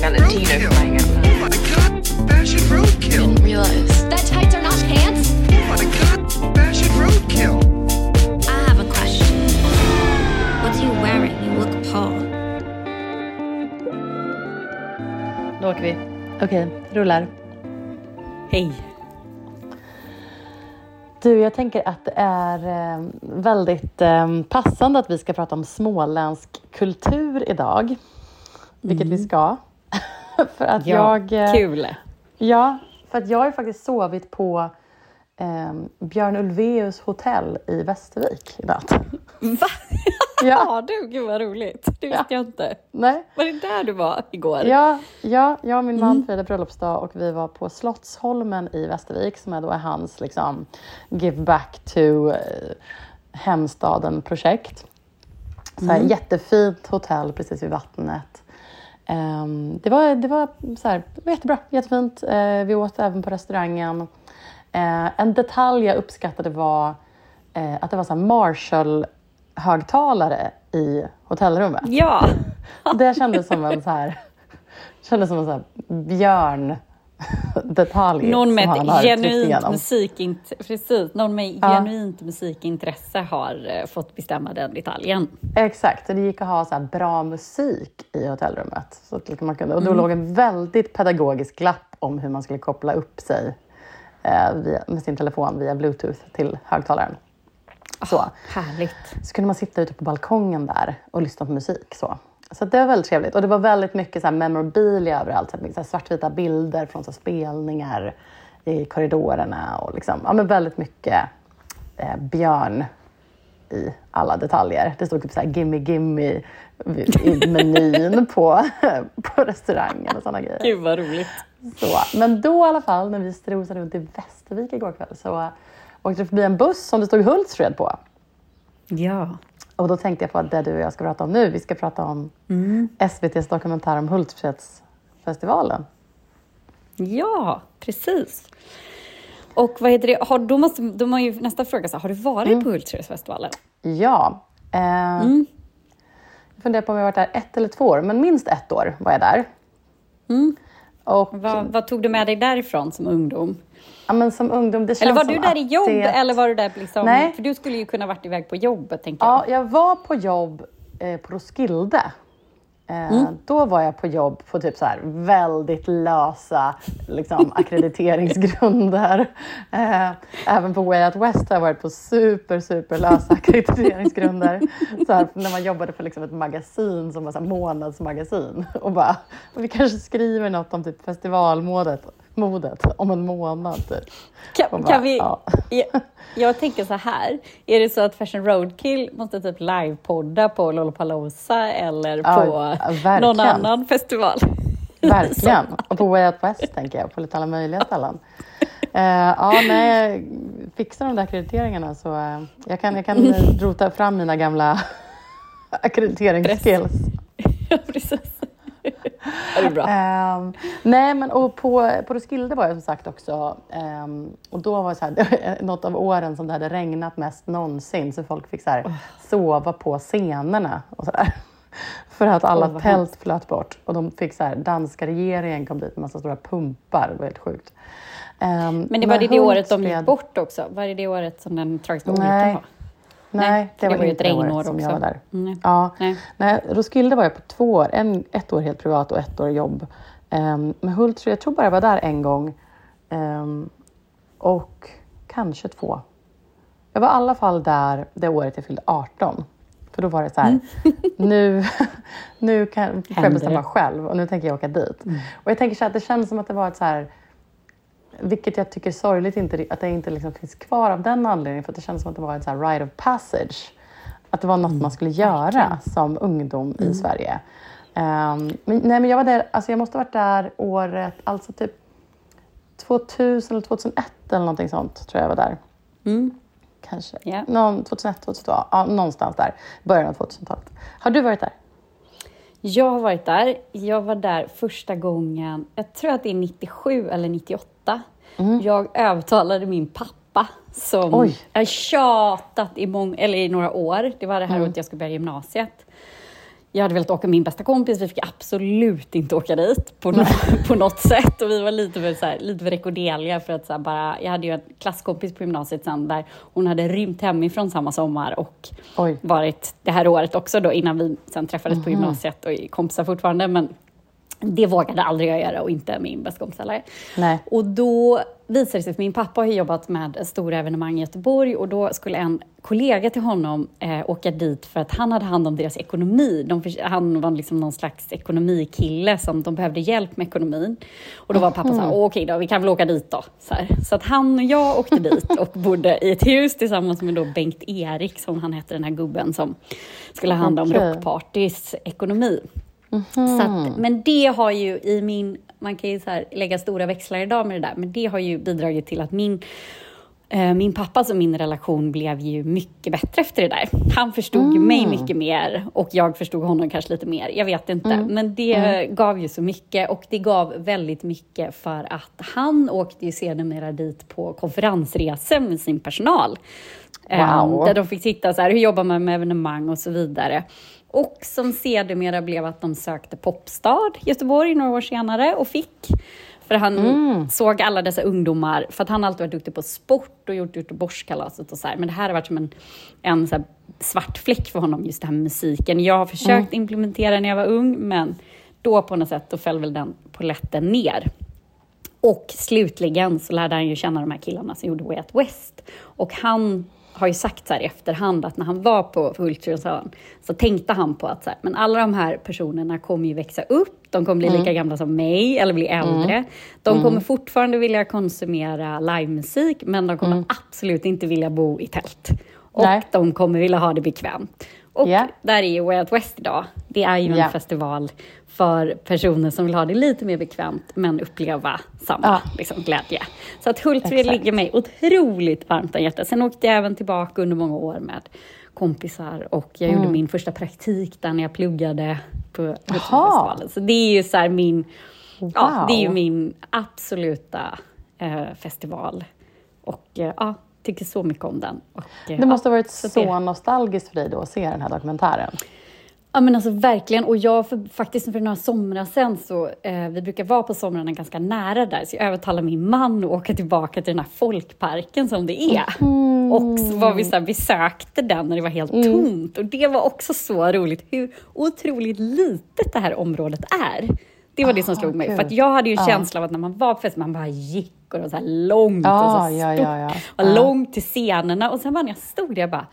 wearing Valentino flying out loud. Oh my god, fashion roadkill. Didn't realize. That tights are not pants? Oh my god, fashion roadkill. I have a question. What are you wearing? You look Paul. Då åker vi. Okej, rullar. Hej. Du, jag tänker att det är eh, väldigt eh, passande att vi ska prata om småländsk kultur idag. Vilket vi ska. för att Ja, jag... eh, kul. Ja, för att jag har faktiskt sovit på eh, Björn Ulvaeus hotell i Västervik i natt. Va? Ja. Ja du, gud vad roligt. Det visste Ja. jag inte. Nej. Var det där du var igår? Ja, ja, jag och min man firade bröllopsdag och vi var på Slottsholmen i Västervik som är då hans liksom, give back to eh, hemstaden-projekt. Så här, Jättefint hotell precis vid vattnet. Ehm, det, var, det, var så här, det var jättebra, jättefint. Eh, vi åt även på restaurangen. Eh, en detalj jag uppskattade var eh, att det var så Marshall-högtalare i hotellrummet. Ja. Det kändes som en så här, kändes som en så björn detalj Någon med som ett genuint musikint precis, någon med Ja. genuint musikintresse har eh, fått bestämma den detaljen. Exakt, det gick att ha så bra musik i hotellrummet. Så att man kunde, och då Mm. låg en väldigt pedagogisk lapp om hur man skulle koppla upp sig eh, via, med sin telefon via bluetooth till högtalaren. Så. Härligt. så kunde man sitta ute på balkongen där och lyssna på musik. Så, så det var väldigt trevligt. Och det var väldigt mycket så här memorabilia överallt. Så här, svartvita bilder från så här spelningar i korridorerna. Och liksom, ja, men väldigt mycket eh, björn i alla detaljer. Det stod typ så här gimme gimme i menyn på, på restaurangen och sådana grejer. Gud vad roligt. Så, men då i alla fall, när vi strosade runt i Västervik igår kväll så åkte det förbi en buss som det stod Hultsfred på. Ja. Och då tänkte jag på att det du och jag ska prata om nu, vi ska prata om SVTs dokumentär om Hultsfredsfestivalen. Ja, precis. Och vad heter det, har, då måste då man ju nästa fråga, så, här, har du varit Mm. på Hultsfredsfestivalen? Ja, eh, Mm. jag funderar på om jag har varit där ett eller två år, men minst ett år var jag där. Och Vad, vad tog du med dig därifrån som ungdom? ja, men som ungdom, det känns Eller var du där i jobb det... eller var du där liksom... Nej. För du skulle ju kunna varit iväg på jobbet, tänker Ja, jag. jag var på jobb eh, på Roskilde. Eh, Mm. Då var jag på jobb på typ så här väldigt lösa liksom, ackrediteringsgrunder. Eh, även på Way Out West har jag varit på super, super lösa ackrediteringsgrunder. Så här, när man jobbade för liksom ett magasin som var så månadsmagasin. Och bara, vi kanske skriver något om typ festivalmodet modet om en månad. Typ. Kan, bara, kan vi... ja. Jag, jag tänker så här, är det så att Fashion Roadkill måste typ livepodda på Lollapalooza eller Ja, på verkligen. någon annan festival? Verkligen. Och på Way Out West tänker jag, på lite alla möjliga ställen. Eh, ja, när jag fixar de där akkrediteringarna så uh, jag kan, jag kan rota fram mina gamla ackrediteringsskills. ja, precis. Det är bra. Ehm, nej, men och på, på Roskilde var jag som sagt också. ehm, och då var det så här, något av åren som det hade regnat mest någonsin. Så folk fick så här, sova på scenerna och sådär. För att alla vad tält flöt bort. Och de fick så här, danska regeringen kom dit med massa stora pumpar. Det var helt sjukt. Ehm, Men det var det, det året de gick bort också? Var det det året som den tragiska olyckan var? Nej, det, det var, var ju ett regnår som också. jag var där. Nej. Ja. Nej. Nej, Roskilde var jag på två år. En, ett år helt privat och ett år jobb. Um, men Hultsfred, jag tror bara jag var där en gång. Ehm, och kanske två. Jag var i alla fall där det året jag fyllde 18. För då var det så här, nu, nu kan, får jag bestämma själv och nu tänker jag åka dit. Och jag tänker så här, det känns som att det var ett så här, vilket jag tycker är sorgligt inte, att det inte liksom finns kvar av den anledningen. För det känns som att det var en så här rite of passage. Att det var något man skulle göra som ungdom i Sverige. Ehm, men, nej, men jag var där, alltså jag måste ha varit där året, alltså typ 2000 eller 2001 eller någonting sånt tror jag var där. Kanske. Ja. Någon, 2001, 2002, ja, någonstans där. Början av 2000-talet. Har du varit där? Jag har varit där. Jag var där första gången, jag tror att det är 97 eller 98. Jag övertalade min pappa som Oj. har tjatat i, mång, eller i några år. Det var det här året jag skulle börja gymnasiet. jag hade velat åka med min bästa kompis, vi fick absolut inte åka dit på, nå på något sätt. Och vi var lite för, så här, lite för rekorderliga för att så bara, jag hade ju en klasskompis på gymnasiet sen där hon hade rymt hemifrån samma sommar och Oj. varit det här året också då innan vi sen träffades på gymnasiet och är kompisar fortfarande. Men det vågade aldrig jag göra och inte min bästa kompis heller. Nej. Och då visade det sig, för min pappa har jobbat med stora evenemang i Göteborg och då skulle en kollega till honom eh, åka dit för att han hade hand om deras ekonomi. De, han var liksom någon slags ekonomikille som de behövde hjälp med ekonomin. Och då var pappa så här, "Åh, okej då, vi kan väl åka dit då. Så, här. så att han och jag åkte dit och bodde i ett hus tillsammans med då Bengt-Erik, som han hette, den här gubben som skulle ha hand om Okej. rockpartys ekonomi. Så att, men det har ju i min, man kan ju så lägga stora växlar idag med det där, men det har ju bidragit till att min eh, min pappas och min relation blev ju mycket bättre efter det där. Han förstod ju mig mycket mer och jag förstod honom kanske lite mer. Jag vet inte, men det gav ju så mycket och det gav väldigt mycket för att han åkte ju sedermera dit på konferensresor med sin personal. Eh, Wow. Där de fick titta så här, hur jobbar man med evenemang och så vidare. Och som sedermera blev att de sökte Popstad Göteborg några år senare och fick. För han såg alla dessa ungdomar, för att han alltid varit duktig på sport och gjort Göteborgskalaset och så här. Men det här har varit som en, en så svart fläck för honom, just det här med musiken. Jag har försökt implementera när jag var ung, men då på något sätt då föll väl den polletten ner. Och slutligen så lärde han ju känna de här killarna som gjorde Way Out West. Och han har ju sagt så här i efterhand att när han var på Hultsfred så, så tänkte han på att så här, men alla de här personerna kommer ju växa upp, de kommer bli lika gamla som mig eller bli äldre. De kommer fortfarande vilja konsumera livemusik men de kommer absolut inte vilja bo i tält. Och Nej. de kommer vilja ha det bekvämt. Och Ja. där är ju Way Out West idag. Det är ju en Ja. festival för personer som vill ha det lite mer bekvämt men uppleva samma Ja. liksom, glädje. Så att Hultsfred ligger mig otroligt varmt om hjärtat. Sen åkte jag även tillbaka under många år med kompisar och jag Mm. gjorde min första praktik där när jag pluggade på Hultsfredsfestivalen. Så det är ju så min, ja, Wow. det är min absoluta eh, festival. Och eh, ja, tycker så mycket om den. Och, eh, Det måste ha varit så så, nostalgiskt för dig då att se den här dokumentären. Ja men alltså verkligen. Och jag för, faktiskt för några somrar sedan så, eh, vi brukar vara på somrarna ganska nära där, så jag övertalade min man att åka tillbaka till den här folkparken som det är. Och så var vi så här, besökte den när det var helt tomt. Och det var också så roligt hur otroligt litet det här området är. Det var det som Ah, slog mig. kul. För att jag hade ju en Ja. känsla av att när man var på fest, man bara gick och det var så långt och Ja, så ja, stort. ja, ja. Och Ja. långt till scenerna. Och sen var när jag stod där, jag bara,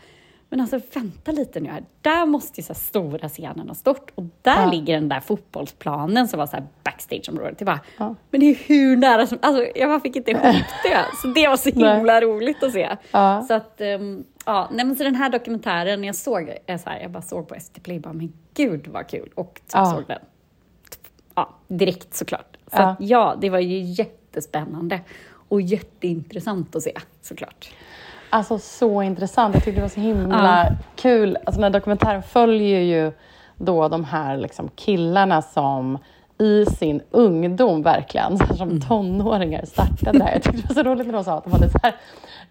men alltså vänta lite nu här. Där måste ju så stora scenen ha stått. Och där Ja. ligger den där fotbollsplanen som var så här backstageområdet. Jag bara, Ja. men det är hur nära som... Alltså jag bara fick inte ihop det. Så det var så himla roligt att se. Ja. Så att, ehm, ja, nej men så den här dokumentären, jag såg, eh, så här, jag bara såg på ST Play, bara, men gud vad kul. Och typ Ja. såg den. Ja, direkt såklart. Så Ja. att, ja, det var ju jättespännande. Och jätteintressant att se, såklart. Alltså så intressant. Jag tyckte det var så himla kul. Alltså den här dokumentären följer ju då de här liksom killarna som i sin ungdom verkligen, så här som tonåringar startade det här. Jag tyckte det var så roligt när de sa att de hade så här,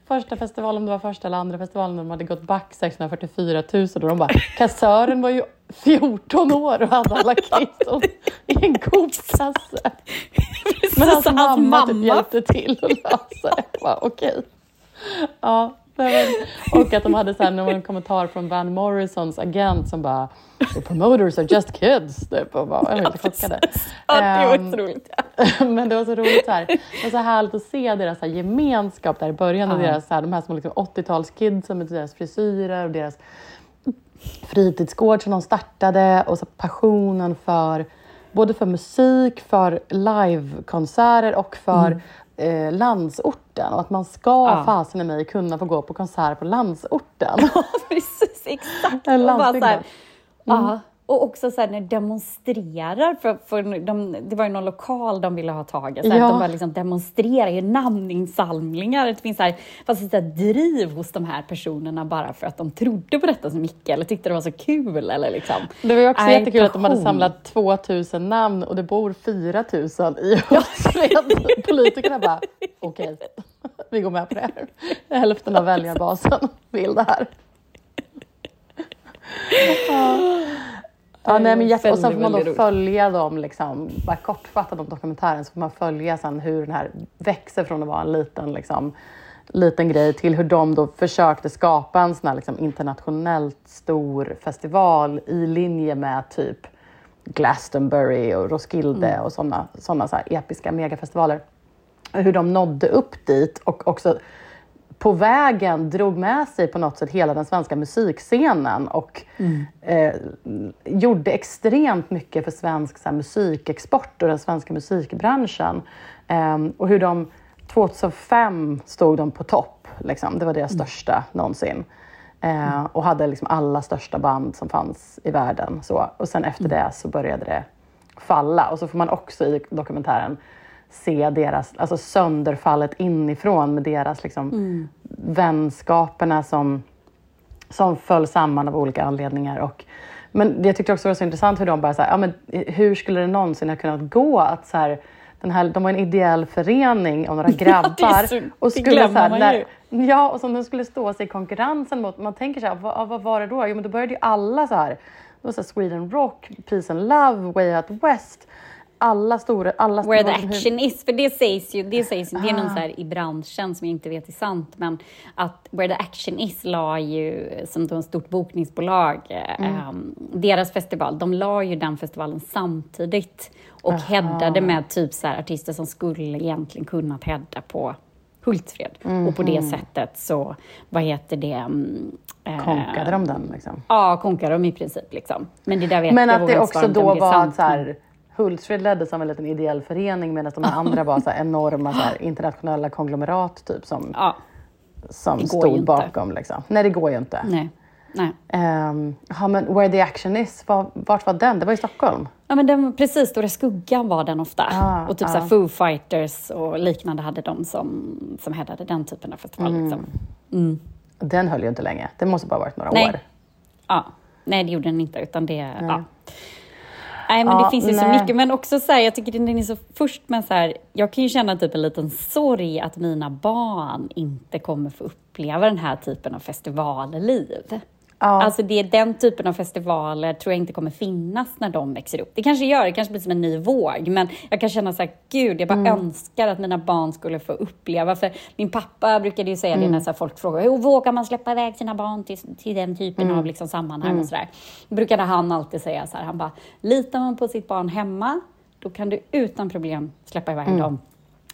första festivalen, om det var första eller andra festivalen, de hade gått back 644 000 och de bara, kassören var ju 14 år och hade alla kvitton i en kopkasse. Men hans Så hans mamma, typ mamma- hjälpte till att lösa det. Okej. Ja, och att de hade så här, någon kommentar från Van Morrisons agent som bara The promoters are just kids. Typ, och bara, jag var helt chockade. Ja, det var Ehm, så roligt. men det var så roligt så här. Det var så härligt att se deras här, gemenskap där i början. Och deras, så här, de här små liksom, 80-talskidsen med deras frisyrer och deras fritidsgård som de startade och så passionen för både för musik, för livekonserter och för eh, landsorten. Och att man ska Ja. fasen i mig kunna få gå på konsert på landsorten. Precis, exakt. En landsbygden. ja, och också så här, när de demonstrerar, för, för de, det var ju någon lokal de ville ha tag i, så här, Ja. att de bara liksom demonstrerar, gör namninsamlingar. Det finns så här, fast ett så här driv hos de här personerna bara för att de trodde på detta så mycket eller tyckte det var så kul. Eller liksom. Det var ju också Nej, jättekul att de hade passion. samlat 2000 namn och det bor 4000 i Hultsfred. Politikerna bara, okej, vi går med på det här. Hälften av väljarbasen vill det här. Ja. Ja, nej, men jätte... Och sen får man då följa dem, liksom, bara kortfattat om dokumentären, så får man följa sen hur den här växer från att vara en liten, liksom, liten grej till hur de då försökte skapa en sån här liksom, internationellt stor festival i linje med typ Glastonbury och Roskilde och sådana såna så episka megafestivaler. Hur de nådde upp dit och också på vägen drog med sig på något sätt hela den svenska musikscenen och eh, gjorde extremt mycket för svensk så här, musikexport och den svenska musikbranschen. Ehm, och hur de 2005 stod de på topp. Liksom. Det var deras största någonsin. Eh, och hade liksom alla största band som fanns i världen. Så. Och sen efter det så började det falla. Och så får man också i dokumentären se deras, alltså sönderfallet inifrån med deras liksom, vänskaperna som, som föll samman av olika anledningar. Och, men jag tyckte också det var så intressant hur de bara så här, ja, men hur skulle det någonsin ha kunnat gå att så här, den här, de var en ideell förening av några grabbar. så- och skulle så här, när. Ja, och som de skulle stå sig i konkurrensen mot. Man tänker så här, vad, vad var det då? Jo, men då började ju alla så här. Det var så här Sweden Rock, Peace and Love, Way Out West. Alla stora... Alla Where the de- hur- action is, för det sägs ju, det, sägs, ju- det är någon Ah. så i branschen som jag inte vet är sant, men att Where the action is la ju, som då ett stort bokningsbolag, Mm. ehm, deras festival, de la ju den festivalen samtidigt och headade med typ så här artister som skulle egentligen kunnat heada på Hultsfred. Och på Mhm. det sättet så, vad heter det? mm, eh, Konkade de den liksom? Ja, konkade de i princip. Liksom. Men det där vet Men jag att det också då var att så här, Hultsfred leddes som en liten ideell förening medan de andra var så enorma så här, internationella konglomerat typ som, Ja, som stod bakom. Liksom. Nej, det går ju inte. nej. nej. Um, ja, men Where the action is, var, vart var den? Det var i Stockholm. Ja, men den, precis, Stora Skuggan var den ofta. Ah, och typ ah. så här Foo Fighters och liknande hade de som, som headade den typen av festival. Liksom. Mm. Den höll ju inte länge. Det måste bara varit några Nej. år. Ja. Nej, det gjorde den inte, utan det... Ja. Nej, men Ja, det finns ju så nej. mycket. Men också så här, jag tycker den är så först med så här, jag kan ju känna typ en liten sorg att mina barn inte kommer få uppleva den här typen av festivalliv. Ja. Alltså det är den typen av festivaler tror jag inte kommer finnas när de växer upp. Det kanske gör, det kanske blir som en ny våg, men jag kan känna så här, gud, jag bara Mm. önskar att mina barn skulle få uppleva, för min pappa brukade ju säga Mm. det när så folk frågar, hur vågar man släppa iväg sina barn till, till den typen Mm. av liksom sammanhang och sådär. Då brukade han alltid säga så här, han bara, litar man på sitt barn hemma, då kan du utan problem släppa iväg Mm. dem.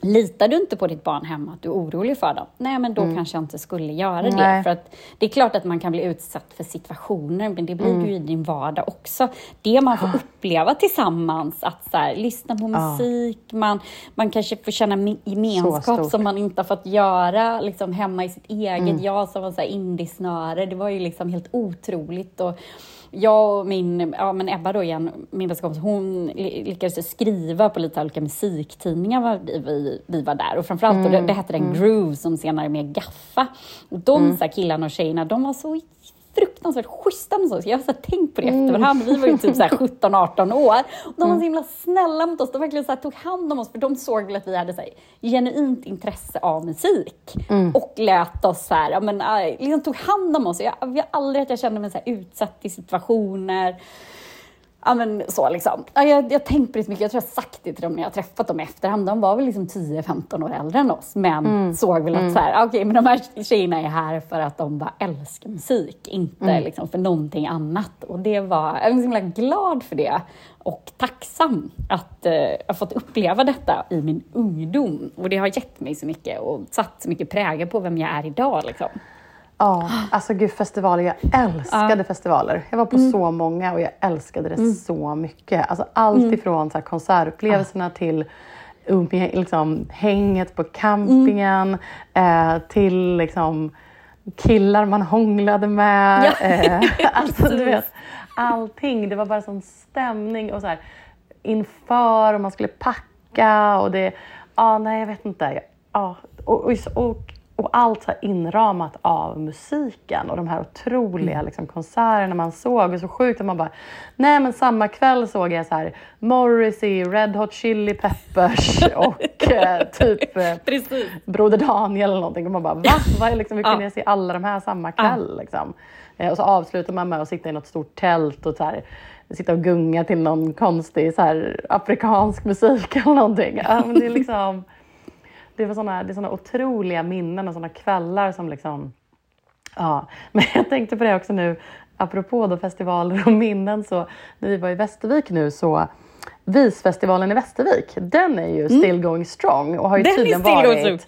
Litar du inte på ditt barn hemma, att du är orolig för dem? Nej, men då kanske jag inte skulle göra det. Mm. Nej. För att det är klart att man kan bli utsatt för situationer, men det blir Mm. du i din vardag också. Det man får uppleva tillsammans, att så här, lyssna på musik, man, man kanske får känna me- gemenskap. Mm. som man inte har fått göra liksom, hemma i sitt eget. Jag som var så här indiesnöre, det var ju liksom helt otroligt. Och jag och min, ja men Ebba då igen, min bästa kompis, hon ly- lyckades skriva på lite olika musiktidningar var vi, vi, var där. Och framförallt, då, det, det hette den Groove som senare med Gaffa. Och de så här, killarna och tjejerna, de var så fruktansvärt schyssta med oss. Jag har tänkt på det efterhand. Vi var ju typ så här 17-18 år. Och de var så himla snälla mot oss. De verkligen så här, tog hand om oss. För de såg väl att vi hade så här, genuint intresse av musik. Och lät oss så här, ja, men, äh, liksom tog hand om oss. Jag, jag har aldrig att jag kände mig så här, utsatt i situationer. Ja men så liksom. Ja, jag, jag tänkt på det så mycket, jag tror jag sagt det till dem när jag träffat dem i efterhand. De var väl liksom 10-15 år äldre än oss, men såg väl att så här, okej, men de här tjejerna är här för att de bara älskar musik, inte liksom för någonting annat. Och det var, jag är så himla glad för det och tacksam att eh, jag fått uppleva detta i min ungdom. Och det har gett mig så mycket och satt så mycket prägel på vem jag är idag. Liksom. Ja, alltså gud festivaler. Jag älskade festivaler. Jag var på så många och jag älskade det så mycket. Alltså allt ifrån så här, konsertupplevelserna till umgä- liksom, hänget på campingen eh, till liksom, killar man hånglade med. Ja, eh, alltså, du vet, allting. Det var bara sån stämning och så här, inför och man skulle packa och det... Ja, nej, jag vet inte. Ja, och, och, och, och allt här inramat av musiken och de här otroliga liksom, konserterna man såg. Och så sjukt att man bara... Nej, men samma kväll såg jag så här Morrissey, Red Hot Chili Peppers och eh, typ eh. Broder Daniel eller någonting. Och man bara, va? Vad är liksom, hur kunde Ja. jag se alla de här samma kväll? Liksom? Eh, och så avslutar man med att sitta i något stort tält och så här, sitta och gunga till någon konstig så här, afrikansk musik eller någonting. Ja, men det är liksom... Det var såna, det är såna otroliga minnen och såna kvällar som liksom... Ja, men jag tänkte på det också nu, apropå då festivaler och minnen, så när vi var i Västervik nu så Visfestivalen i Västervik, den är ju still going strong och har ju Den är tydligen varit...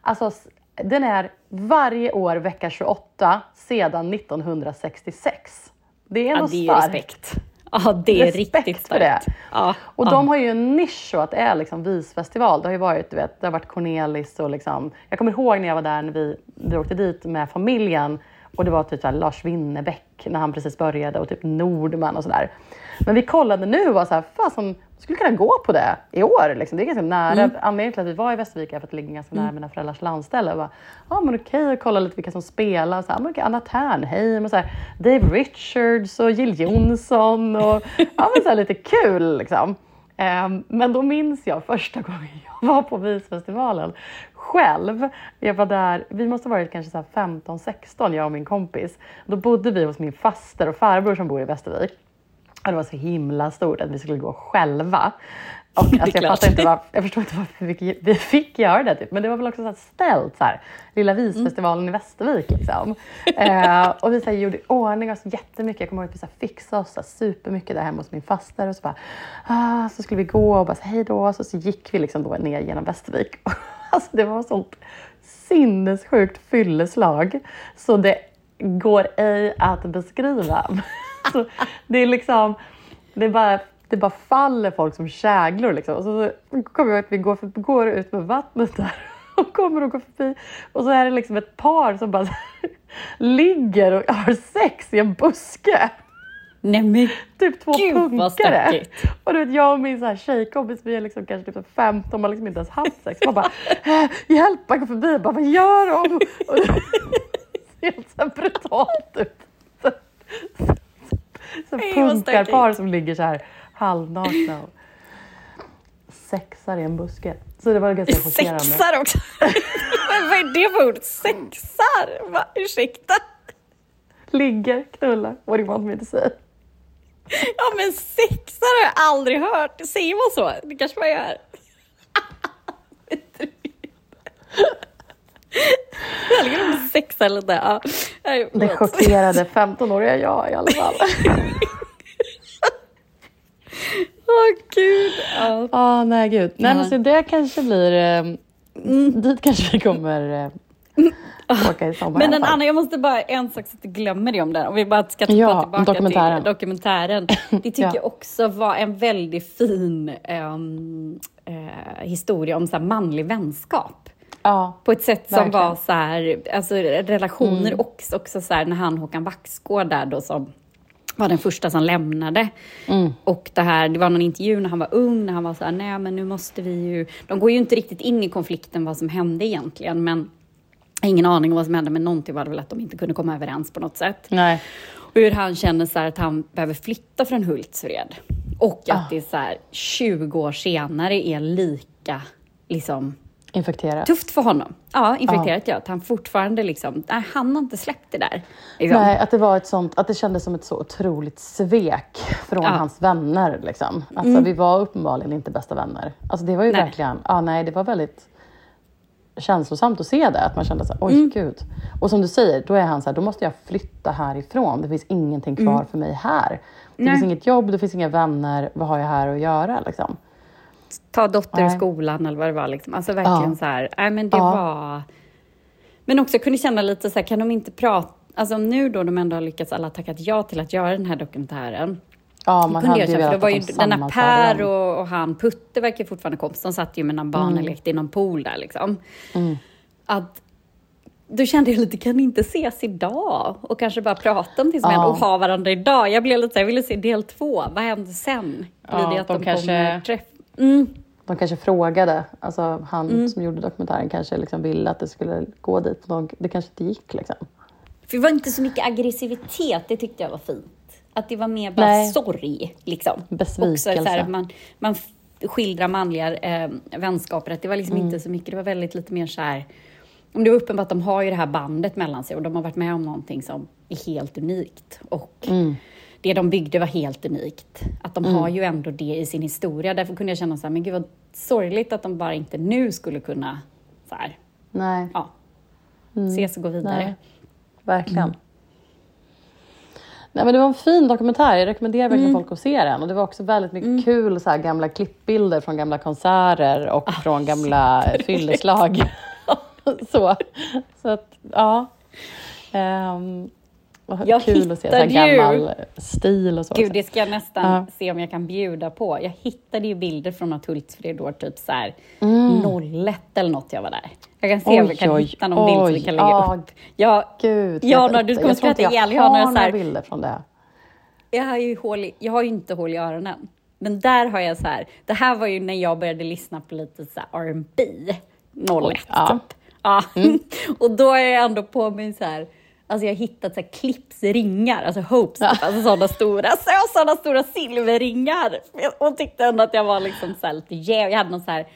Alltså, den är varje år vecka 28 sedan 1966. Det är Ja, ändå det är starkt. respekt. Ja, det är Respekt riktigt för starkt. det. Ja, Och ja. de har ju en nisch så att det är liksom visfestival. Det har ju varit, du vet, det har varit Cornelis och liksom. Jag kommer ihåg när jag var där när vi, vi åkte dit med familjen och det var typ så Lars Winnerbäck när han precis började och typ Nordman och sådär. Men vi kollade nu och var så här, fasen, skulle kunna gå på det i år. Liksom. Det är ganska nära. Anledningen till att vi var i Västervik är för att det ligger ganska nära mina föräldrars landställe. Ja men okej, och kolla lite vilka som spelar. Så men okej, Anna Ternheim och så här, Dave Richards och Jill Johnson. Och, ja, men så här, lite kul liksom. Ehm, Men då minns jag första gången jag var på Visfestivalen själv. Jag var där, vi måste ha varit kanske så här 15-16, jag och min kompis. Då bodde vi hos min faster och farbror som bor i Västervik. Och det var så himla stort att vi skulle gå själva. Och alltså, jag, fattar inte varför, jag förstår inte varför vi fick, vi fick göra det. Typ. Men det var väl också så här ställt, så här, Lilla Visfestivalen i Västervik. Liksom. Eh, och vi så här, gjorde i ordning oss jättemycket. Jag kommer ihåg att vi så här, fixade oss så här, supermycket där hemma hos min faster. Och så, bara, ah, så skulle vi gå och bara så, hej då. Så, så gick vi liksom då ner genom Västervik. alltså, det var sånt sinnessjukt fylleslag. Så det går ej att beskriva. Så det är liksom, det är bara, det bara faller folk som käglor liksom. Och så, så kommer jag att vi går, för, går ut med vattnet där och kommer och går förbi och så är det liksom ett par som bara ligger och har sex i en buske. Nej men Typ två Gud, punkare. Och du vet, jag och min så här tjejkompis, vi är liksom kanske typ 15, har liksom inte ens haft sex. Man bara, "Eh, hjälp, man går förbi. Jag bara, vad gör de? Och det ser helt så brutalt ut. Så, punkarpar som ligger så här halvnakna och sexar i en buske. Så det var ganska chockerande. sexar också. Vad är det för ord? Sexar? Va? Ursäkta? Ligger, knullar, what do you want me to say? Ja men sexar har jag aldrig hört. Säger man så? Det kanske man gör. Jag ligger om sexa lite. Ja. Nej, Det chockerade 15-åriga jag i alla fall. Åh gud. Ja. Ah, nej gud. Nej, men så det kanske blir... Eh, Dit kanske vi kommer eh, åka i sommar. Men en annan, jag måste bara, en sak så att du glömmer det om den. Om vi bara ska ta Ja, tillbaka dokumentären. till dokumentären. Det tycker Ja. jag också var en väldigt fin ehm, eh, historia om så manlig vänskap. Ja, På ett sätt som Verkligen. var så här, alltså relationer också, också så här när han Håkan Waxgård där då som var den första som lämnade. Och det här, det var någon intervju när han var ung, när han var så här, nej men nu måste vi ju... De går ju inte riktigt in i konflikten vad som hände egentligen, men ingen aning om vad som hände, men någonting var det väl att de inte kunde komma överens på något sätt. nej. Och hur han känner så att han behöver flytta från Hultsfred. Och att det är så här, 20 år senare är lika liksom, Infekterat. tufft för honom. Ja, infekterat ja. Att han fortfarande liksom, nej, han har inte släppt det där. Liksom. Nej, att det var ett sånt, att det kändes som ett så otroligt svek från Ja. Mm. hans vänner. Liksom. Alltså, Vi var uppenbarligen inte bästa vänner. Alltså, det var ju Nej. verkligen, ja, nej, det var väldigt känslosamt att se det. Att man kände så här, oj Mm. gud. Och som du säger, då är han så här, då måste jag flytta härifrån. Det finns ingenting kvar för mig här. Det Mm. Nej. finns inget jobb, det finns inga vänner. Vad har jag här att göra? Liksom? Ta dotter ur skolan eller vad det var. Liksom. Alltså verkligen Ja. så här, nej men det Ja. var... Men också kunde känna lite så här, kan de inte prata... Alltså nu då de ändå har lyckats alla tackat ja till att göra den här dokumentären. Ja, man kunde hade ju velat att de den här Per och, och han Putte verkar fortfarande kompis. De satt ju med någon barn och lekte i någon pool där liksom. Att då kände jag lite, kan ni inte ses idag? Och kanske bara prata om det som Ja. och ha varandra idag. Jag blev lite så jag ville se del två. Vad händer sen? Blir Ja, det att de de, kanske- kommer träff... Mm. De kanske frågade, alltså han Mm. som gjorde dokumentären kanske liksom ville att det skulle gå dit. de- Det kanske inte gick liksom. För det var inte så mycket aggressivitet, det tyckte jag var fint. Att det var mer bara Nej. sorg. Liksom. Besvikelse. Också så här, man, man skildrar manliga eh, vänskaper, att det var liksom Mm. inte så mycket, det var väldigt lite mer så här... Om det var uppenbart att de har ju det här bandet mellan sig och de har varit med om någonting som är helt unikt. Och Mm. Det de byggde var helt unikt. Att de har ju ändå det i sin historia. Därför kunde jag känna så här, men gud vad sorgligt att de bara inte nu skulle kunna så här, Nej, ja, ses och gå vidare. nej. verkligen. Nej, men det var en fin dokumentär. Jag rekommenderar verkligen folk att se den. Och det var också väldigt mycket kul så här, gamla klippbilder från gamla konserter och från gamla fylleslag. så. så att, ja. Um, Jag kul att se så gammal stil och så. Gud, det ska jag nästan Ja. se om jag kan bjuda på. Jag hittade ju bilder från något Hultsfredsår, typ så här 01 eller något jag var där. Jag kan se om Mm. Oj, vi kan oj, hitta någon bild som vi oj. kan lägga Ja, upp. Jag, Gud, Ja, jag, när du kommer jag skratta jag ihjäl. Jag har några så här- bilder från det. jag, har ju hål i, jag har ju inte hål i öronen. Men där har jag så här, det här var ju när jag började lyssna på lite så här R&B 01 ja. Mm. typ. Ja. och då är jag ändå på mig så här, alltså jag har hittat så här clipsringar, alltså hopes, typ, alltså sådana stora, så sådana stora silverringar. Och tyckte ändå att jag var liksom så här lite jäv. Jag hade någon så här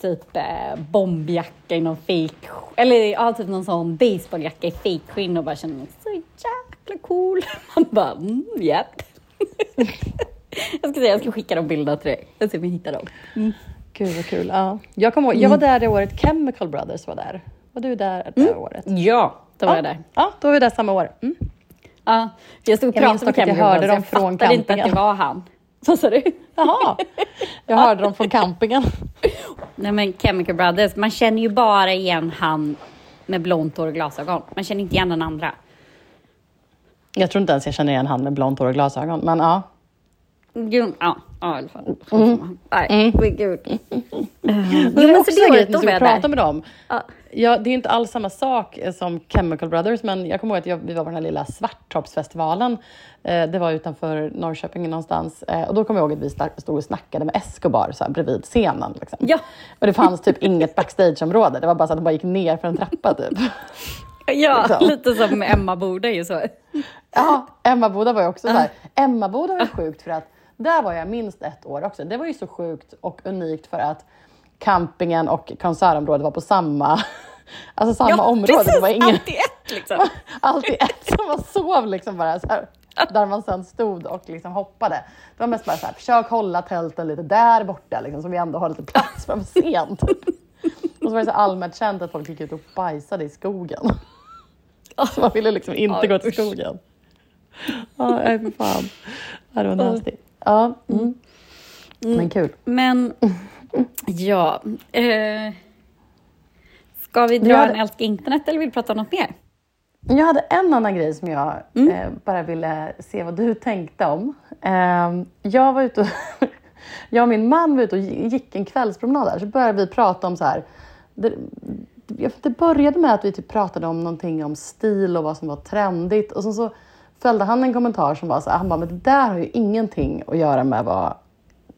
typ eh, bombjacka i någon fake, eller ja, typ någon sån baseballjacka i fejkskinn och bara kände mig så jäkla cool. Man bara, mm, japp. jag ska säga, jag ska skicka de bilderna till dig. Jag ska se om jag hittar dem. Gud vad kul. Ja. Jag, kommer ihåg, jag var där det året Chemical Brothers var där. Var du där det året? Ja, då var ja. jag där. Ja, då var vi där samma år. Mm. Ja, jag stod och Jag pratade med dock att jag hörde dem från jag fattade inte att campingen. det var han. Vad sa du? Jaha, jag hörde dem från campingen. Nej men Chemical Brothers, man känner ju bara igen han med blont hår och glasögon. Man känner inte igen den andra. Jag tror inte ens jag känner igen han med blont hår och glasögon, men ja. Jo, ja, ja i alla fall. Mm. Nej, men gud. Men Jo, det är men så också det grej året, att var prata med dem. Ja. Ja, det är inte alls samma sak eh, som Chemical Brothers, men jag kommer ihåg att jag, vi var på den här lilla Svarttorpsfestivalen. Eh, det var utanför Norrköping någonstans. Eh, och då kommer jag ihåg att vi stod och snackade med Escobar så här, bredvid scenen. Liksom. Ja. Och det fanns typ inget backstageområde. Det var bara så att de bara gick ner för en trappa typ. Ja, Liksom. lite som Emma Boda ju så. Ja, Emmaboda var ju också så här. Emmaboda var ju sjukt för att där var jag minst ett år också. Det var ju så sjukt och unikt för att campingen och konsertområdet var på samma, alltså samma ja, område. Precis, Det var ingen, alltid ett liksom. alltid ett som var sov liksom bara så här, där man sen stod och liksom hoppade. Det var mest bara så här, försök hålla tälten lite där borta liksom, så vi ändå har lite plats framför scen. Typ. Och så var det så allmänt känt att folk gick ut och bajsade i skogen. Så man ville liksom inte Oj, gå till skogen. Ja, för fan. Det var nasty. Ja, mm. Men kul. Men, ja. Eh, ska vi dra hade- en älska internet eller vill du prata om något mer? Jag hade en annan grej som jag eh, bara ville se vad du tänkte om. Eh, jag var ute och jag och min man var ute och gick en kvällspromenad där, så började vi prata om så här. Det, det började med att vi typ pratade om någonting om stil och vad som var trendigt och sen så fällde han en kommentar som var så här, han bara, men det där har ju ingenting att göra med vad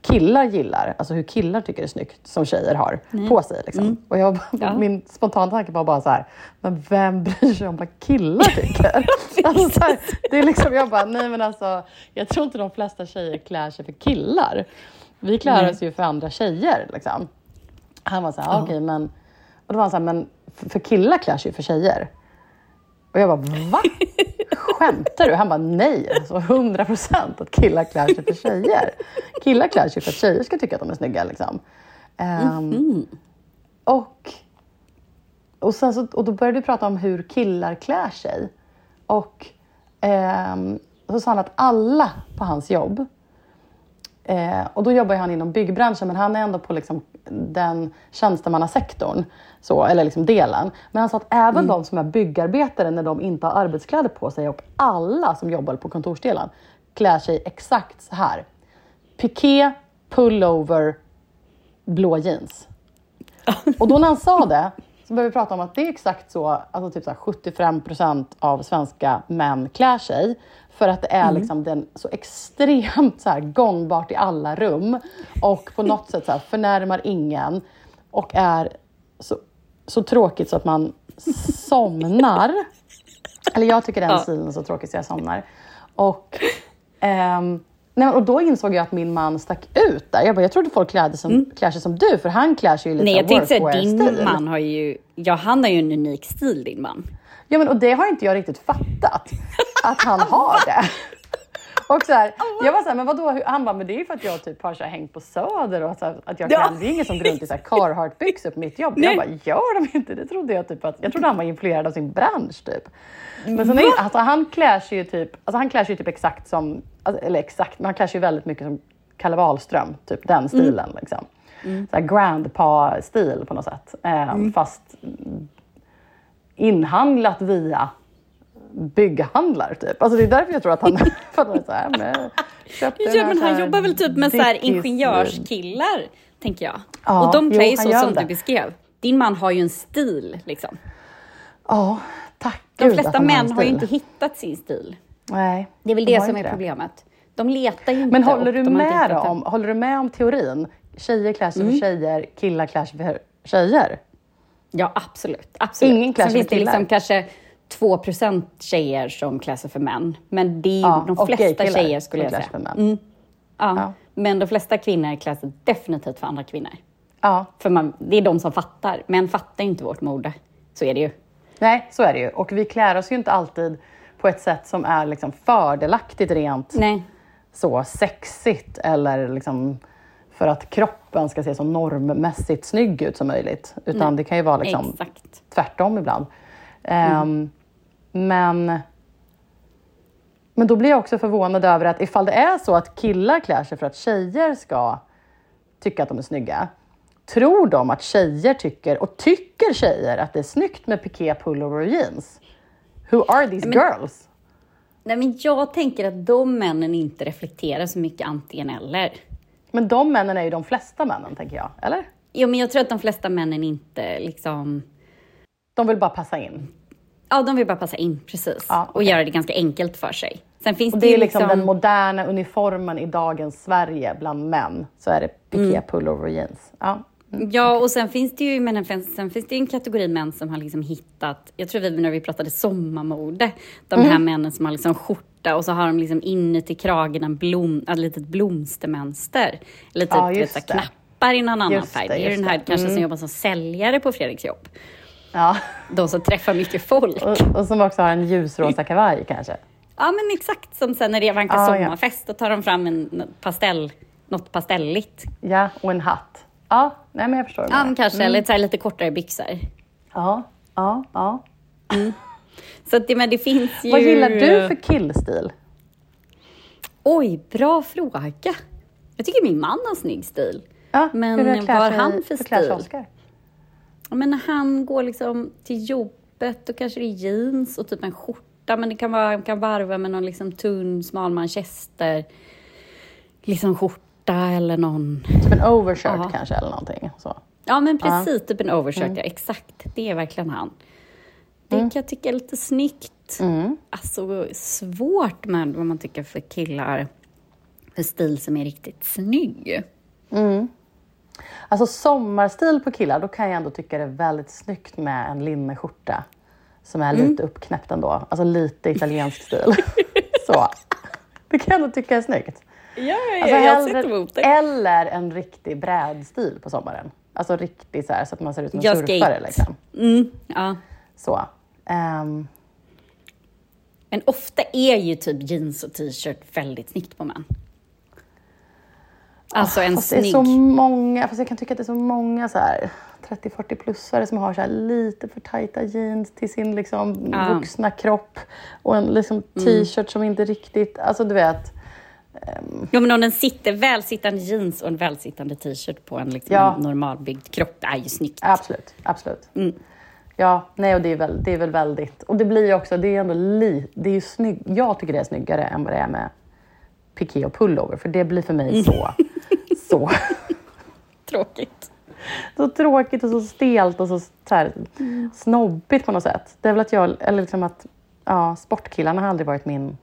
killar gillar, alltså hur killar tycker det är snyggt som tjejer har på sig. Liksom. Och jag, Ja. min spontana tanke var bara så här, men vem bryr sig om vad killar tycker? alltså, så här, det är liksom, jag bara, nej men alltså, jag tror inte de flesta tjejer klär sig för killar. Vi klär oss ju för andra tjejer. Liksom. Han var så här, okej men, och då var han så här, men för för killar klär sig ju för tjejer. Och jag bara, va? Skämtar du? Han bara, nej, alltså 100 procent att killar klär sig för tjejer. Killar klär sig för att tjejer ska tycka att de är snygga. Liksom. Ehm, och, och, sen så, och då började vi prata om hur killar klär sig. Och um, så sa han att alla på hans jobb Eh, och då jobbar han inom byggbranschen, men han är ändå på liksom den tjänstemannasektorn, så, eller liksom delen. Men han sa att även de som är byggarbetare, när de inte har arbetskläder på sig, och alla som jobbar på kontorsdelen, klär sig exakt så här. Piké, pullover, blå jeans. Och då när han sa det så började vi prata om att det är exakt så, alltså typ så här 75 procent av svenska män klär sig. För att det är liksom den, så extremt så här gångbart i alla rum och på något sätt så här förnärmar ingen och är så, så tråkigt så att man somnar. Eller jag tycker den Ja. stilen är så tråkig så jag somnar. Och, ehm, nej, och då insåg jag att min man stack ut där. Jag, bara, jag trodde folk klädde som, klär sig som du, för han klär sig ju lite Nej, jag tänkte säga din man har ju, ja han har ju en unik stil din man. Ja, men, och det har inte jag riktigt fattat, att han har det. Och så här, jag var så här, men vadå? Han bara, men det är ju för att jag typ har så här, hängt på Söder och så här, att jag Ja. kan, det är ingen som går runt i så Carhartt-byxor på mitt jobb. Nej. Jag bara, gör de inte? Det trodde jag typ att, jag trodde han var influerad av sin bransch typ. Men sen är, alltså, han klär sig ju typ, alltså han klär sig ju typ exakt som, alltså, eller exakt, men han klär sig ju väldigt mycket som Kalle Wahlström, typ den stilen liksom. Så här grandpa-stil på något sätt. Eh, Fast inhandlat via bygghandlar typ. Alltså det är därför jag tror att han... för att han är så här, den Ja, men han jobbar väl typ med så här ingenjörskillar, tänker jag. Ja, och de klär ju så som det. du beskrev. Din man har ju en stil, liksom. Ja, tack De gud flesta han har män har ju inte hittat sin stil. Nej, Det är väl de det som är det. problemet. De letar ju inte. Men håller du, med om, håller du med om teorin? Tjejer klär sig Mm. för tjejer, killar klär sig för tjejer. Ja, absolut. absolut. Ingen klär sig för det liksom killar. kanske 2% tjejer som klär sig för män. Men det är Ja, de flesta tjejer skulle jag säga. för män. Mm. Ja. Ja. Men de flesta kvinnor klär sig definitivt för andra kvinnor. Ja, För man, det är de som fattar. Män fattar inte vårt mode. Så är det ju. nej så är det ju. Och vi klär oss ju inte alltid på ett sätt som är liksom fördelaktigt rent Nej. så sexigt eller liksom för att kroppen ska se så normmässigt snygg ut som möjligt. Utan det kan ju vara liksom Exakt. tvärtom ibland. Ehm, men, men då blir jag också förvånad över att ifall det är så att killar klär sig för att tjejer ska tycka att de är snygga. Tror de att tjejer tycker, och tycker tjejer att det är snyggt med piké, pullover och jeans? Who are these Men- girls? Nej, men jag tänker att de männen inte reflekterar så mycket antingen eller. Men de männen är ju de flesta männen, tänker jag. Eller? Jo, men jag tror att de flesta männen inte liksom... De vill bara passa in. Ja, de vill bara passa in, precis. Ja, Och okej. göra det ganska enkelt för sig. Sen finns Och det, det är liksom liksom... den moderna uniformen i dagens Sverige bland män. Så är det piké, pullover och jeans. Ja. Ja, och sen finns det ju men sen finns det en kategori män som har liksom hittat, jag tror vi när vi pratade sommarmode, de Mm. här männen som har liksom skjorta och så har de liksom inuti kragen en blom, ett litet blomstermönster. Eller typ Ja, vet, knappar i någon annan Just färg. det, Det är den här det. kanske som Mm. jobbar som säljare på Fredriks jobb. Ja. De som träffar mycket folk. Och, och som också har en ljusrosa kavaj kanske. Ja, men exakt som sen när det vankar Ah, ja. sommarfest, då tar de fram en pastell, något pastelligt. Ja, och en hatt. Ja, nej men jag förstår. Ja, men kanske, eller så lite kortare byxor. ja, ja, ja. Så att det, men det finns ju... Vad gillar du för killstil? Oj, bra fråga. Jag tycker min man har snygg stil. Ja, Men vad har han för sig stil? Ja, Men när han går liksom till jobbet, då kanske det är jeans och typ en skjorta, men det kan vara, kan varva med någon liksom tunn, smal manchester, liksom skjorta eller någon... Typ en overshirt Ja. kanske eller någonting. Så. Ja, men precis, typ en overshirt, Mm. ja, exakt. Det är verkligen han. Det kan jag tycka är lite snyggt. Mm. Alltså svårt med vad man tycker för killar, för stil som är riktigt snygg. Alltså sommarstil på killar, då kan jag ändå tycka det är väldigt snyggt med en linneskjorta. Som är Mm. lite uppknäppt ändå. Alltså lite italiensk stil. så. Det kan jag ändå tycka är snyggt. Ja, Alltså hellre, eller en riktig brädstil på sommaren. Alltså riktig så här så att man ser ut som en Ja, surfare. Liksom. Mm, ja. Så. Ehm, Men ofta är ju typ jeans och t-shirt väldigt snyggt på män. Alltså en fast det är snygg... så många, fast jag kan tycka att det är så många så här 30-40-plussare som har så lite för tajta jeans till sin liksom. Mm. vuxna kropp och en liksom t-shirt som inte riktigt, alltså du vet. Jo, men om den sitter välsittande jeans och en välsittande t-shirt på en, liksom, Ja. en normalbyggd kropp, det är ju snyggt. Absolut, absolut. Mm. Ja, nej och det är, väl, det är väl väldigt, och det blir ju också, det är ändå li, det är ju snygg, jag tycker det är snyggare än vad det är med piké och pullover, för det blir för mig så, så, Tråkigt. så tråkigt och så stelt och så, så här, snobbigt på något sätt. Det är väl att jag, eller liksom att, ja, sportkillarna har aldrig varit min,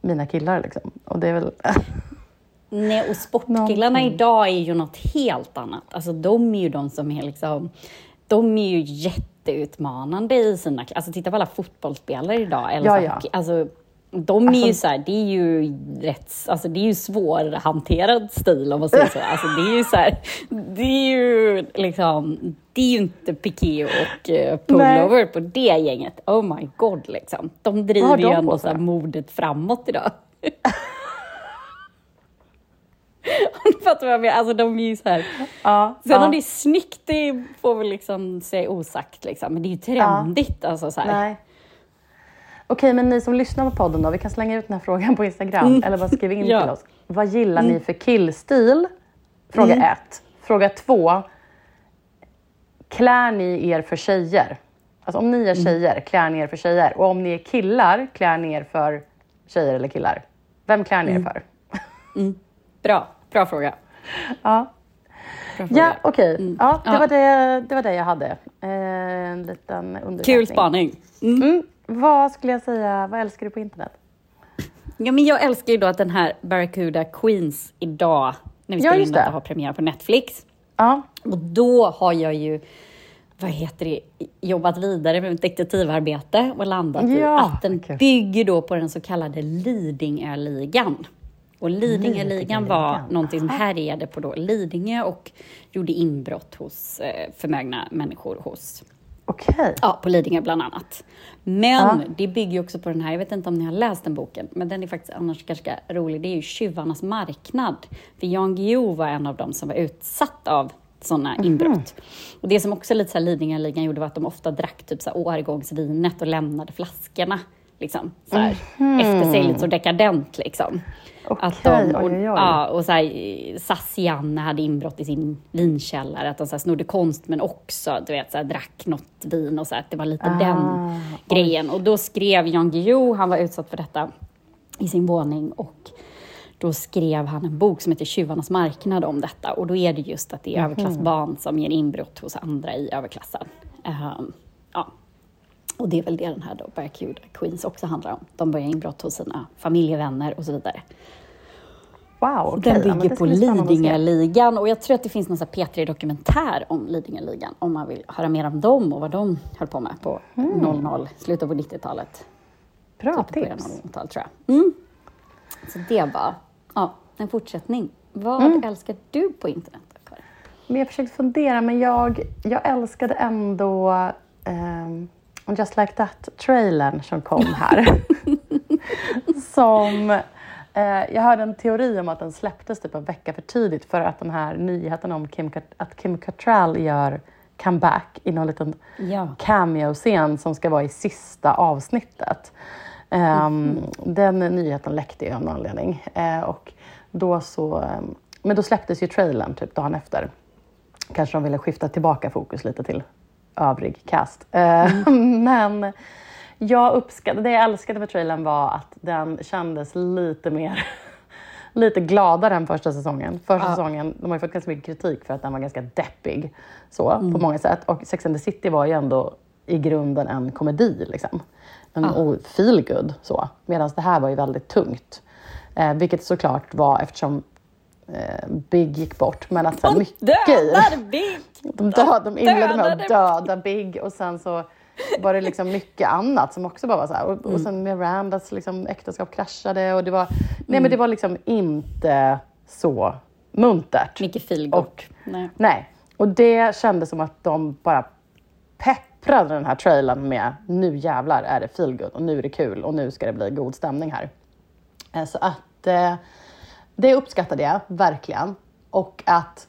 mina killar liksom. Och det är väl, Nej, och sportkillarna Någonting. idag är ju något helt annat. Alltså de är ju de som är liksom... De är ju jätteutmanande i sina... Alltså titta på alla fotbollsspelare idag. Eller Ja, så, ja. Alltså, de är ju Alltså- så här, det är ju rätt, alltså det är ju svårhanterad stil om man säger så. Alltså det är ju så här, det är ju liksom, det är ju inte piké och eh, pullover på det gänget. Oh my god liksom. De driver ju ändå så här modet framåt idag. Om du fattar vad jag menar? Alltså de är ju så här. Ja, Sen ja. om det är snyggt, det får väl liksom säga osagt liksom. Men det är ju trendigt alltså så här. Nej. Okej, men ni som lyssnar på podden då, vi kan slänga ut den här frågan på Instagram eller bara skriva in Mm. Ja. Mm. till oss. Vad gillar ni för killstil? Fråga ett. Fråga två. Klär ni er för tjejer? Alltså om Mm. ni är tjejer, klär ni er för tjejer? Och om ni är killar, klär ni er för tjejer eller killar? Vem klär Mm. ni er för? Bra, bra fråga. Ja, Bra fråga. ja okej. Ja, det, Ja. Var det, det var det jag hade. Eh, en liten undersökning. Kul spaning. Vad skulle jag säga, vad älskar du på internet? Ja, men jag älskar ju då att den här Barracuda Queens idag, när vi Ja, spelar in det. detta, har premiär på Netflix. Ja, Och då har jag ju, vad heter det, jobbat vidare med mitt detektivarbete och landat i Ja, att den kul. bygger då på den så kallade Lidingöligan. Och Lidingöligan var någonting som härjade på då Lidingö och gjorde inbrott hos eh, förmögna människor hos okej. Ja, på Lidingö bland annat. Men Ja. det bygger ju också på den här, jag vet inte om ni har läst den boken, men den är faktiskt annars ganska rolig. Det är ju Tjuvarnas marknad. För Jan Guillou var en av dem som var utsatt av sådana Mhm. inbrott. Och det som också lite så här Lidingöligan gjorde var att de ofta drack typ så här årgångsvinet och lämnade flaskorna liksom, så här, efter sig, lite så dekadent liksom. Att de, och, oj, oj, oj. Ja, och så här, Sassianne hade inbrott i sin vinkällare, att de så här, snodde konst men också du vet, så här, drack något vin och så här, att det var lite Ah, den grejen. Och då skrev Jan Guillou, han var utsatt för detta i sin våning och då skrev han en bok som heter Tjuvarnas marknad om detta och då är det just att det är överklassbarn som ger inbrott hos andra i överklassen. Ehm, ja. Och det är väl det den här då, Barracuda Queens också handlar om. De börjar inbrott hos sina familjevänner och så vidare. Wow, okej. Den Ja, bygger det på. Lidingöligan och jag tror att det finns någon sån här P3-dokumentär om Lidingöligan om man vill höra mer om dem och vad de höll på med på 00, slutet på 90-talet. Bra på tips. 00-talet tror jag. Mm. Så det var ja, en fortsättning. Vad Mm. älskar du på internet? Karin? Men jag försökte fundera, men jag, jag älskade ändå um, Just Like That-trailern som kom här. som, eh, jag hörde en teori om att den släpptes typ en vecka för tidigt för att den här nyheten om Kim, att Kim Cattrall gör comeback i någon liten Ja. cameo-scen som ska vara i sista avsnittet. Ehm, Mhm. Den nyheten läckte ju av någon anledning. Eh, och då så, ehm, men då släpptes ju trailern typ dagen efter. Kanske de ville skifta tillbaka fokus lite till övrig cast. Eh, Mm. Men jag uppskattade, det jag älskade med trailern var att den kändes lite mer lite gladare än första säsongen. Första Ja. säsongen, de har ju fått ganska mycket kritik för att den var ganska deppig så, Mm. på många sätt. Och Sex and the City var ju ändå i grunden en komedi. Liksom. En Ja. och feel good så. Medan det här var ju väldigt tungt. Eh, vilket såklart var eftersom Big gick bort. Men att så här, mycket i Dödade Big! de, död, de inledde med att döda Big och sen så var det liksom mycket annat som också bara var så här. Och, Mm. och sen Mirandas liksom äktenskap kraschade och det var, nej men det var liksom inte så muntert. Mycket feelgood. Nej. Nej, och det kändes som att de bara pepprade den här trailern med nu jävlar är det feelgood och nu är det kul och nu ska det bli god stämning här. Eh, Så att eh, det uppskattade jag verkligen. Och att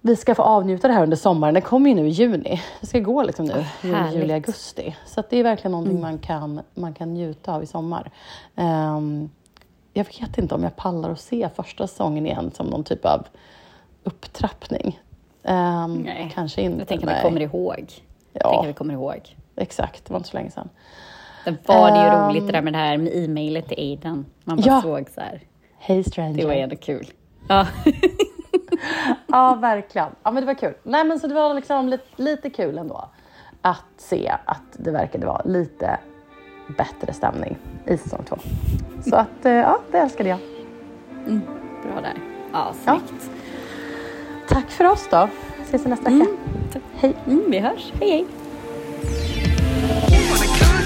vi ska få avnjuta det här under sommaren. Det kommer ju nu i juni. Det ska gå liksom nu, härligt. juli, augusti. Så det är verkligen någonting man, kan, man kan njuta av i sommar. Ehm, jag vet inte om jag pallar att se första säsongen igen som någon typ av upptrappning. Ehm, Nej. Kanske inte. Jag tänker att nej. vi kommer ihåg. Jag Ja. tänker att vi kommer ihåg. Exakt, det var inte så länge sedan. Sen var det ju Ehm. roligt det där med det här med e-mailet till Aiden. Man bara Ja. såg så här. Hey stranger. Det var ändå kul. Ja. Ja, verkligen. Ja, men det var kul. Nej, men så det var liksom lite, lite kul ändå att se att det verkade vara lite bättre stämning i säsong två. Så att, eh, ja, det älskade jag. Bra där. Ja, snyggt. Tack för oss då. Ses i nästa vecka. Hej. Mm, vi hörs. Hej, hej.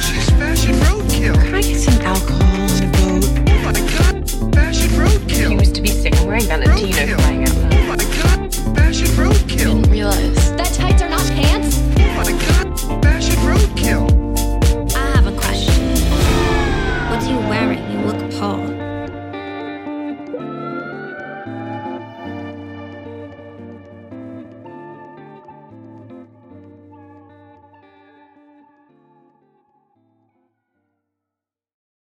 She's fashion roadkill. Can I get some alcohol on the boat? Oh my god, fashion roadkill. He used to be sick wearing Valentino flying out. Oh my god, fashion roadkill. Didn't realize that tights are not pants. Oh my god, fashion roadkill.